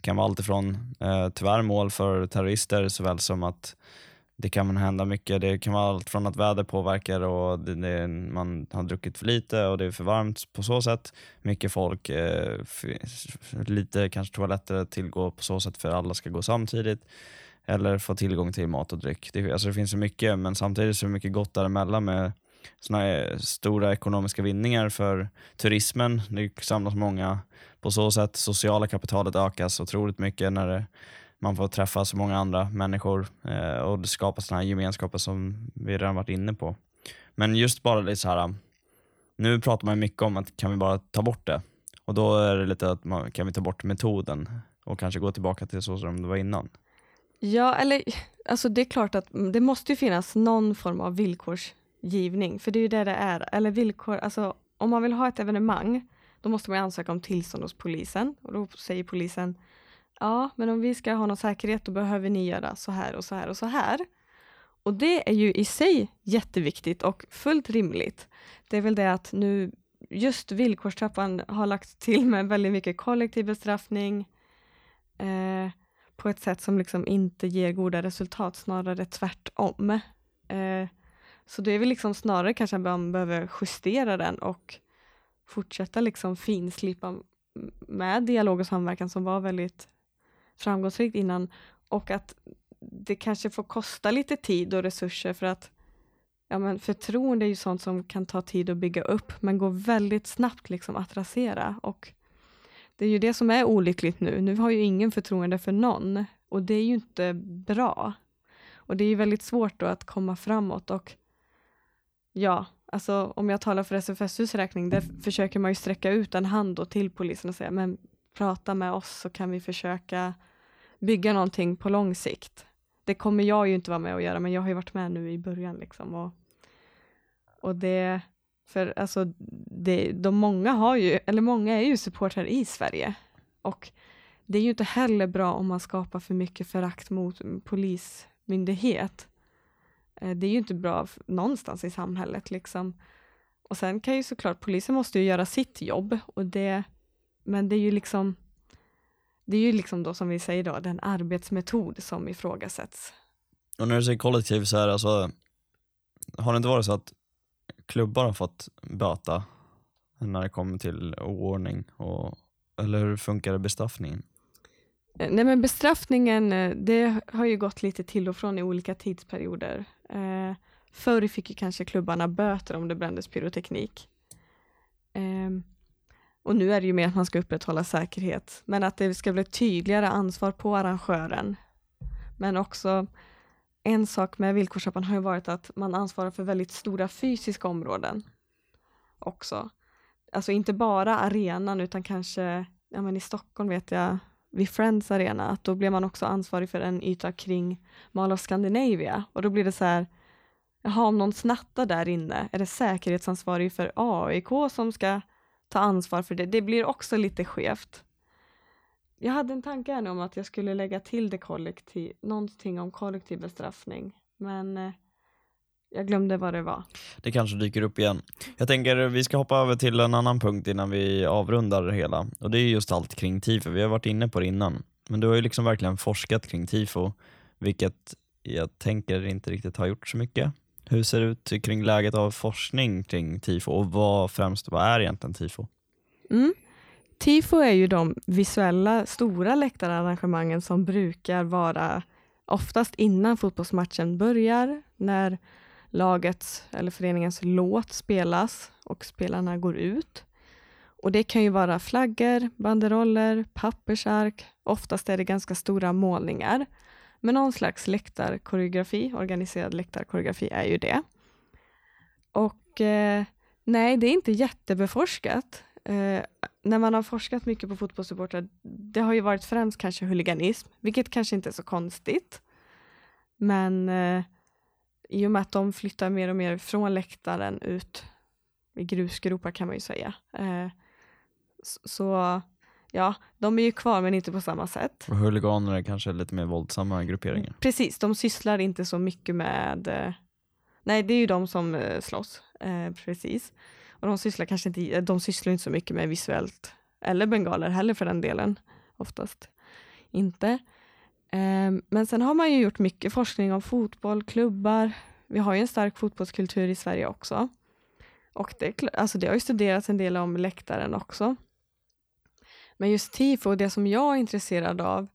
kan vara alltifrån eh, tyvärr mål för terrorister såväl som att det kan hända mycket. Det kan vara allt från att väder påverkar och det, det, man har druckit för lite och det är för varmt på så sätt. Mycket folk, eh, lite kanske toaletter att tillgå på så sätt för alla ska gå samtidigt eller få tillgång till mat och dryck. Det, alltså det finns så mycket, men samtidigt så är det mycket gott däremellan med såna stora ekonomiska vinningar för turismen. Det samlas många på så sätt. Sociala kapitalet ökas otroligt mycket när det, man får träffa så många andra människor eh, och det skapas såna här gemenskaper som vi redan varit inne på. Men just bara det så här, nu pratar man mycket om att kan vi bara ta bort det? Och då är det lite att man, kan vi ta bort metoden och kanske gå tillbaka till så som det var innan? Ja, eller alltså det är klart att det måste ju finnas någon form av villkors givning, för det är ju det det är. Eller villkor, alltså om man vill ha ett evenemang, då måste man ansöka om tillstånd hos polisen och då säger polisen ja, men om vi ska ha någon säkerhet då behöver ni göra så här och så här och så här. Och det är ju i sig jätteviktigt och fullt rimligt. Det är väl det att nu just villkorstrappan har lagt till med väldigt mycket kollektiv bestraffning, eh, på ett sätt som liksom inte ger goda resultat, snarare tvärtom. Eh, så det är väl liksom snarare kanske att man behöver justera den och fortsätta liksom finslipa med dialog och samverkan som var väldigt framgångsrikt innan och att det kanske får kosta lite tid och resurser för att ja, men förtroende är ju sånt som kan ta tid att bygga upp men går väldigt snabbt liksom att rasera och det är ju det som är olyckligt nu. Nu har ju ingen förtroende för någon och det är ju inte bra. Och det är ju väldigt svårt då att komma framåt och ja, alltså om jag talar för SFSUs räkning, där försöker man ju sträcka ut en hand då till polisen och säga, men prata med oss så kan vi försöka bygga någonting på lång sikt. Det kommer jag ju inte vara med och göra, men jag har ju varit med nu i början liksom. Och, och det, för alltså, det, de många har ju, eller många är ju supportrar i Sverige. Och det är ju inte heller bra om man skapar för mycket förakt mot polismyndighet. Eh, det är ju inte bra någonstans i samhället liksom. Och sen kan ju såklart, polisen måste ju göra sitt jobb och det, men det är ju liksom det är ju liksom då som vi säger då, den arbetsmetod som ifrågasätts. Och när du säger kollektiv så här, alltså, har det inte varit så att klubbar har fått böta när det kommer till oordning? Och, eller hur funkar bestraffningen? Eh, nej men bestraffningen, eh, det har ju gått lite till och från i olika tidsperioder. Eh, förr fick ju kanske klubbarna böter om det brändes pyroteknik. Eh, och nu är det ju mer att man ska upprätthålla säkerhet, men att det ska bli tydligare ansvar på arrangören. Men också en sak med villkorstrappan har ju varit att man ansvarar för väldigt stora fysiska områden också. Alltså inte bara arenan utan kanske, ja men i Stockholm vet jag, vid Friends Arena, att då blir man också ansvarig för en yta kring Mall of Scandinavia och då blir det så här, jaha om någon snattar där inne, är det säkerhetsansvarig för AIK som ska ta ansvar för det. Det blir också lite skevt. Jag hade en tanke här nu om att jag skulle lägga till det kollektiv, någonting om kollektiv bestraffning, men eh, jag glömde vad det var. Det kanske dyker upp igen. Jag tänker vi ska hoppa över till en annan punkt innan vi avrundar det hela och det är just allt kring tifo. Vi har varit inne på det innan, men du har ju liksom verkligen forskat kring tifo, vilket jag tänker inte riktigt har gjort så mycket. Hur ser det ut kring läget av forskning kring tifo och vad främst, vad är egentligen tifo? Mm. Tifo är ju de visuella stora läktararrangemangen som brukar vara oftast innan fotbollsmatchen börjar, när lagets eller föreningens låt spelas och spelarna går ut. Och Det kan ju vara flaggor, banderoller, pappersark, oftast är det ganska stora målningar men någon slags läktarkoreografi, organiserad läktarkoreografi är ju det. Och eh, nej, det är inte jättebeforskat. Eh, när man har forskat mycket på fotbollssupportrar, det har ju varit främst kanske huliganism, vilket kanske inte är så konstigt. Men eh, i och med att de flyttar mer och mer från läktaren ut i grusgropar kan man ju säga. Eh, så ja, de är ju kvar men inte på samma sätt. Och huliganer är kanske lite mer våldsamma grupperingar. Precis, de sysslar inte så mycket med, eh, nej det är ju de som eh, slåss, eh, precis. Och de sysslar kanske inte, de sysslar inte så mycket med visuellt, eller bengaler heller för den delen, oftast inte. Ehm, men sen har man ju gjort mycket forskning om fotboll, klubbar. Vi har ju en stark fotbollskultur i Sverige också. Och det, alltså det har ju studerats en del om läktaren också. Men just tifo, det som jag är intresserad av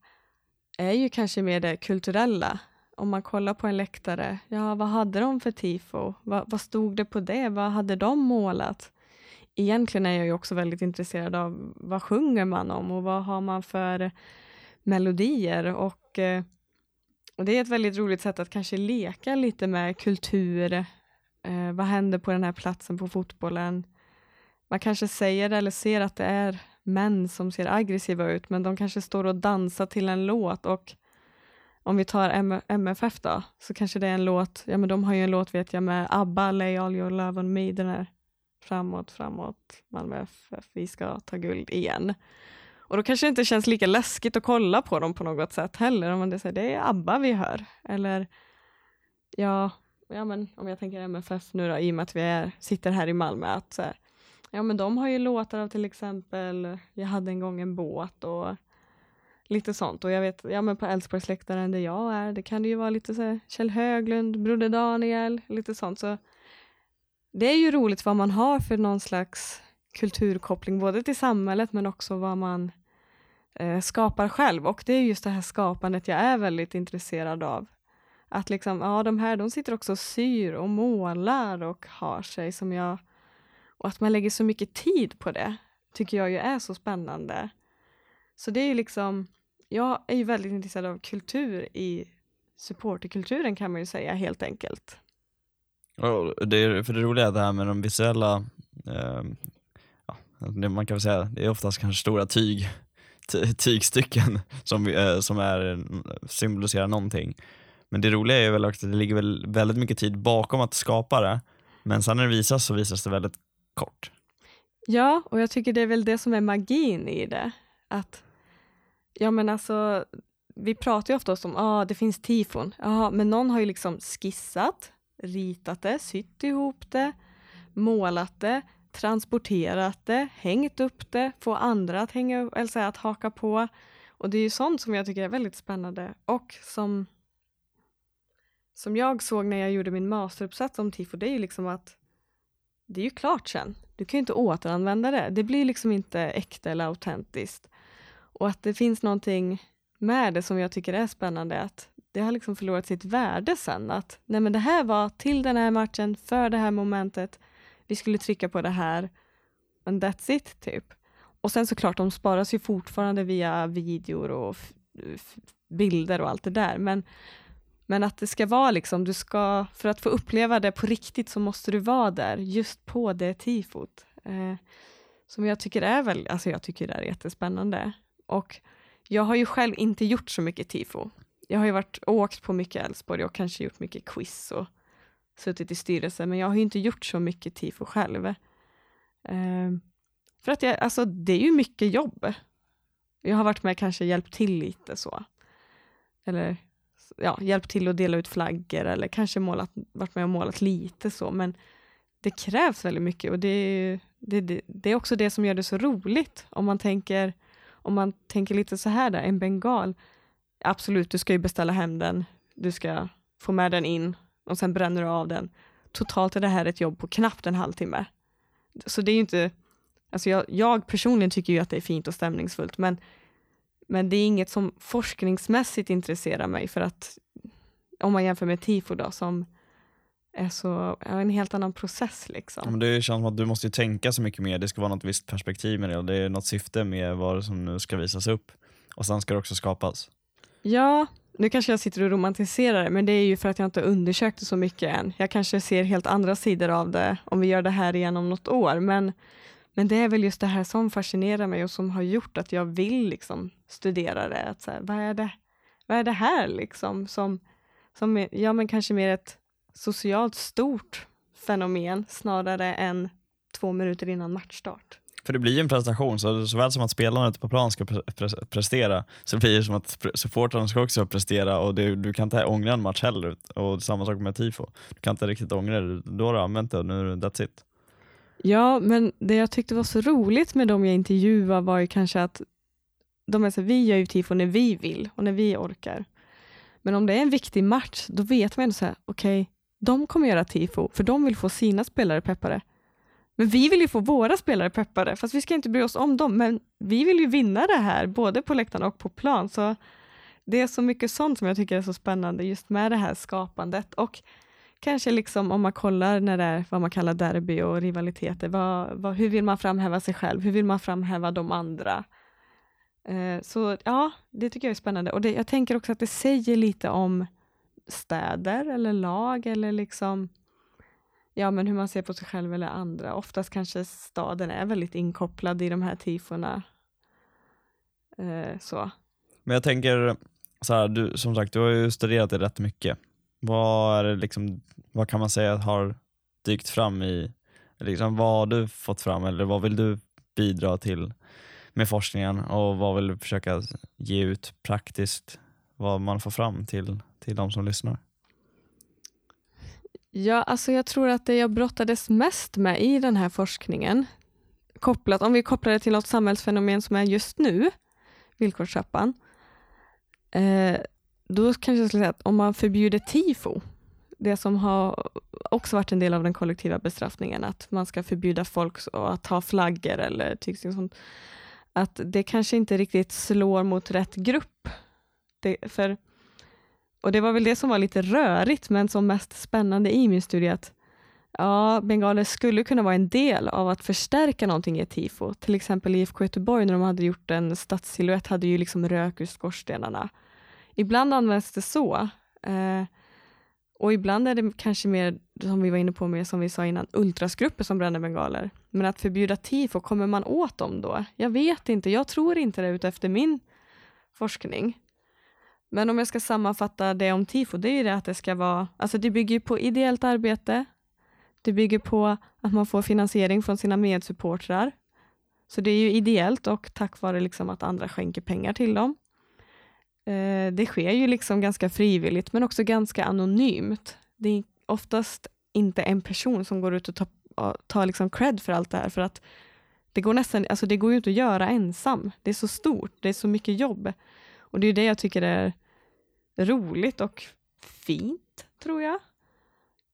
är ju kanske mer det kulturella. Om man kollar på en läktare, ja vad hade de för tifo? Va, vad stod det på det? Vad hade de målat? Egentligen är jag ju också väldigt intresserad av vad sjunger man om och vad har man för melodier och, eh, och det är ett väldigt roligt sätt att kanske leka lite med kultur. Eh, vad händer på den här platsen på fotbollen? Man kanske säger eller ser att det är män som ser aggressiva ut, men de kanske står och dansar till en låt och om vi tar M MFF då, så kanske det är en låt, ja men de har ju en låt vet jag med ABBA, Lay All Your Love On Me, den här framåt, framåt, Malmö FF, vi ska ta guld igen. Och då kanske det inte känns lika läskigt att kolla på dem på något sätt heller, om man det säger det är ABBA vi hör, eller ja, ja men om jag tänker MFF nu då, i och med att vi är, sitter här i Malmö, att så här, Ja men de har ju låtar av till exempel Jag hade en gång en båt och lite sånt. Och jag vet, ja men på Älvsborgsläktaren där jag är, det kan det ju vara lite så här, Kjell Höglund, Broder Daniel, lite sånt. Så det är ju roligt vad man har för någon slags kulturkoppling, både till samhället men också vad man Eh, skapar själv. Och det är just det här skapandet jag är väldigt intresserad av. Att liksom, ja de här, de sitter också och syr och målar och har sig som jag och att man lägger så mycket tid på det tycker jag ju är så spännande. Så det är ju liksom, jag är ju väldigt intresserad av kultur i supporterkulturen kan man ju säga helt enkelt. Och det, är, för det roliga är det här med de visuella, eh, ja, man kan väl säga, det är oftast kanske stora tyg, tygstycken som, eh, som är, symboliserar någonting. Men det roliga är väl också att det ligger väl väldigt mycket tid bakom att skapa det, men sen när det visas så visas det väldigt kort. Ja, och jag tycker det är väl det som är magin i det. Att, ja men alltså, vi pratar ju ofta om att ah, det finns tifon, Aha, men någon har ju liksom skissat, ritat det, sytt ihop det, målat det, transporterat det, hängt upp det, få andra att, hänga, eller säga, att haka på. Och det är ju sånt som jag tycker är väldigt spännande och som, som jag såg när jag gjorde min masteruppsats om tifo, det är ju liksom att det är ju klart sen. Du kan ju inte återanvända det. Det blir liksom inte äkta eller autentiskt. Och att det finns någonting med det som jag tycker är spännande, att det har liksom förlorat sitt värde sen. Att nej men det här var till den här matchen, för det här momentet, vi skulle trycka på det här, and that's it, typ. Och sen såklart, de sparas ju fortfarande via videor och bilder och allt det där, men, men att det ska vara liksom, du ska, för att få uppleva det på riktigt så måste du vara där, just på det tifot. Eh, som jag tycker är väl, alltså jag tycker det är jättespännande. Och jag har ju själv inte gjort så mycket tifo. Jag har ju varit, åkt på mycket Älvsborg och kanske gjort mycket quiz och suttit i styrelsen, men jag har ju inte gjort så mycket tifo själv. Eh, för att jag, alltså det är ju mycket jobb. Jag har varit med kanske hjälpt till lite så. Eller ja, hjälpt till att dela ut flaggor eller kanske målat, varit med och målat lite så, men det krävs väldigt mycket och det, det, det, det är också det som gör det så roligt. Om man tänker, om man tänker lite så här där, en bengal, absolut, du ska ju beställa hem den, du ska få med den in och sen bränner du av den. Totalt är det här ett jobb på knappt en halvtimme. Så det är ju inte, alltså jag, jag personligen tycker ju att det är fint och stämningsfullt, men, men det är inget som forskningsmässigt intresserar mig för att om man jämför med tifo då, som är så, en helt annan process. Liksom. men det känns som att du måste tänka så mycket mer, det ska vara något visst perspektiv med det det är något syfte med vad som nu ska visas upp. Och sen ska det också skapas. Ja, nu kanske jag sitter och romantiserar det, men det är ju för att jag inte undersökt det så mycket än. Jag kanske ser helt andra sidor av det om vi gör det här igen om något år, men, men det är väl just det här som fascinerar mig och som har gjort att jag vill liksom studera det. Att så här, vad, är det vad är det här liksom? Som, som ja, men kanske mer ett socialt stort fenomen snarare än två minuter innan matchstart. För det blir ju en prestation, så såväl som att spelarna ute på plan ska pre pre prestera, så blir det som att supportrarna ska också prestera och det, du kan inte ångra en match heller. Och samma sak med tifo. Du kan inte riktigt ångra det, då har du använt det och nu that's it. Ja, men det jag tyckte var så roligt med dem jag intervjuade var ju kanske att de är så, vi gör ju tifo när vi vill och när vi orkar. Men om det är en viktig match, då vet man ändå så här, okej, okay, de kommer göra tifo, för de vill få sina spelare peppade. Men vi vill ju få våra spelare peppade, fast vi ska inte bry oss om dem, men vi vill ju vinna det här, både på läktaren och på plan. Så det är så mycket sånt som jag tycker är så spännande just med det här skapandet och kanske liksom om man kollar när det är vad man kallar derby och rivaliteter, vad, vad, hur vill man framhäva sig själv? Hur vill man framhäva de andra? Eh, så ja, det tycker jag är spännande och det, jag tänker också att det säger lite om städer eller lag eller liksom ja, men hur man ser på sig själv eller andra. Oftast kanske staden är väldigt inkopplad i de här tifona. Eh, så. Men jag tänker, så här, du, som sagt, du har ju studerat det rätt mycket. Vad, är det liksom, vad kan man säga har dykt fram i, liksom, vad har du fått fram eller vad vill du bidra till med forskningen och vad vill du försöka ge ut praktiskt, vad man får fram till, till de som lyssnar? Ja, alltså jag tror att det jag brottades mest med i den här forskningen, kopplat, om vi kopplar det till något samhällsfenomen som är just nu, villkorstrappan, eh, då kanske jag skulle säga att om man förbjuder tifo, det som har också varit en del av den kollektiva bestraffningen, att man ska förbjuda folk att ha flaggor eller sånt, att det kanske inte riktigt slår mot rätt grupp. Det, för och det var väl det som var lite rörigt, men som mest spännande i min studie, att ja, bengaler skulle kunna vara en del av att förstärka någonting i ett tifo. Till exempel IFK Göteborg, när de hade gjort en stadssilhuett, hade ju liksom rök ur skorstenarna. Ibland används det så. Eh, Och ibland är det kanske mer, som vi var inne på, mer som vi sa innan, ultrasgrupper som bränner bengaler. Men att förbjuda tifo, kommer man åt dem då? Jag vet inte, jag tror inte det utefter min forskning. Men om jag ska sammanfatta det om tifo, det är ju det att det ska vara, alltså det bygger på ideellt arbete, det bygger på att man får finansiering från sina medsupportrar. Så det är ju ideellt och tack vare liksom att andra skänker pengar till dem. Eh, det sker ju liksom ganska frivilligt men också ganska anonymt. Det är oftast inte en person som går ut och tar, tar liksom cred för allt det här för att det går nästan, alltså det går ju inte att göra ensam. Det är så stort, det är så mycket jobb. Och det är det jag tycker är roligt och fint, tror jag.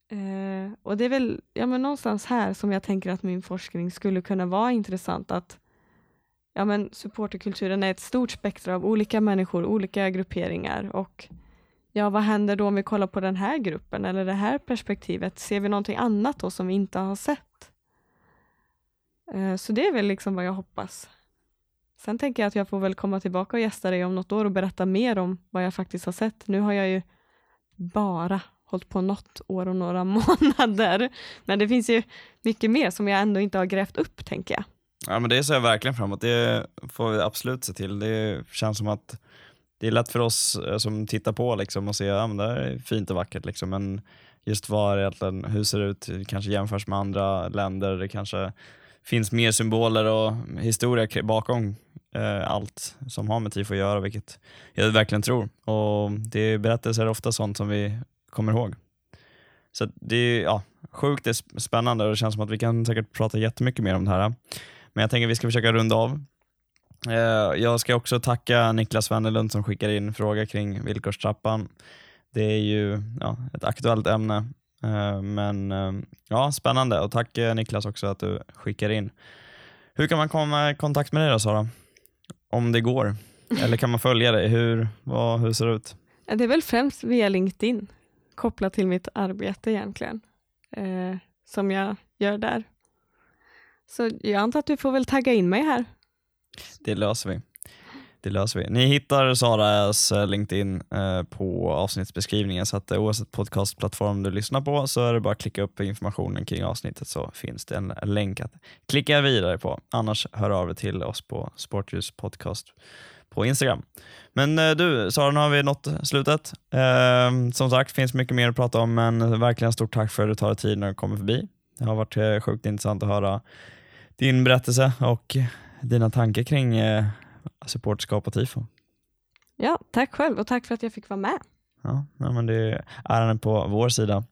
Eh, och det är väl ja, men någonstans här som jag tänker att min forskning skulle kunna vara intressant. Att ja, men supporterkulturen är ett stort spektra av olika människor, olika grupperingar och ja, vad händer då om vi kollar på den här gruppen eller det här perspektivet? Ser vi någonting annat då som vi inte har sett? Eh, så det är väl liksom vad jag hoppas. Sen tänker jag att jag får väl komma tillbaka och gästa dig om något år och berätta mer om vad jag faktiskt har sett. Nu har jag ju bara hållit på något år och några månader. Men det finns ju mycket mer som jag ändå inte har grävt upp, tänker jag. Ja men det ser jag verkligen fram emot. Det får vi absolut se till. Det känns som att det är lätt för oss eh, som tittar på liksom, och ser att ja, det är fint och vackert. Liksom. Men just var egentligen, hur ser det ut, det kanske jämförs med andra länder, det kanske finns mer symboler och historia bakom eh, allt som har med tifo att göra, vilket jag verkligen tror. Och Det är berättelser ofta sånt som vi kommer ihåg. Så det är ja, sjukt är spännande och det känns som att vi kan säkert prata jättemycket mer om det här. Men jag tänker att vi ska försöka runda av. Eh, jag ska också tacka Niklas Wennerlund som skickar in fråga kring villkorstrappan. Det är ju ja, ett aktuellt ämne, men eh, ja, spännande och tack Niklas också att du skickar in. Hur kan man komma i kontakt med dig då Sara? Om det går? Eller kan man följa dig? Hur, vad, hur ser det ut? Det är väl främst via LinkedIn kopplat till mitt arbete egentligen, eh, som jag gör där. Så jag antar att du får väl tagga in mig här. Det löser vi. Det löser vi. Ni hittar Saras eh, LinkedIn eh, på avsnittsbeskrivningen så att eh, oavsett podcastplattform du lyssnar på så är det bara att klicka upp informationen kring avsnittet så finns det en länk att klicka vidare på. Annars hör av dig till oss på Sportljus podcast på Instagram. Men du, Sara, nu har vi nått slutet. Eh, som sagt, finns mycket mer att prata om, men verkligen stort tack för att du tar dig tid när du kommer förbi. Det har varit sjukt intressant att höra din berättelse och dina tankar kring eh, supporterskap och tifo. Ja, tack själv och tack för att jag fick vara med. Ja, men det är äran på vår sida.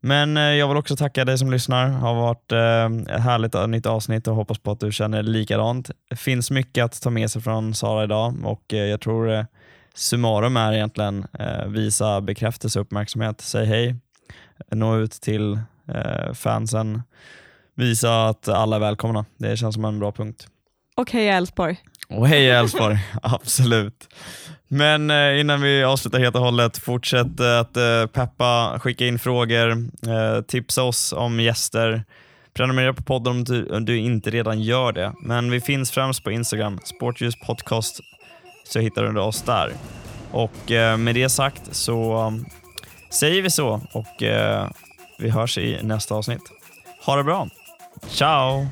Men eh, jag vill också tacka dig som lyssnar. Det har varit eh, ett härligt nytt avsnitt och hoppas på att du känner likadant. Det finns mycket att ta med sig från Sara idag och eh, jag tror summarum är egentligen visa bekräftelse och uppmärksamhet. Säg hej, nå ut till fansen, visa att alla är välkomna. Det känns som en bra punkt. Och hej Elfsborg. Och hej Elfsborg, absolut. Men eh, innan vi avslutar helt och hållet, fortsätt eh, att eh, peppa, skicka in frågor, eh, tipsa oss om gäster. Prenumerera på podden om du, om du, inte redan gör det. Men vi finns främst på Instagram, Sportljus podcast, så hittar du oss där. Och eh, med det sagt så um, säger vi så och eh, vi hörs i nästa avsnitt. Ha det bra. Ciao!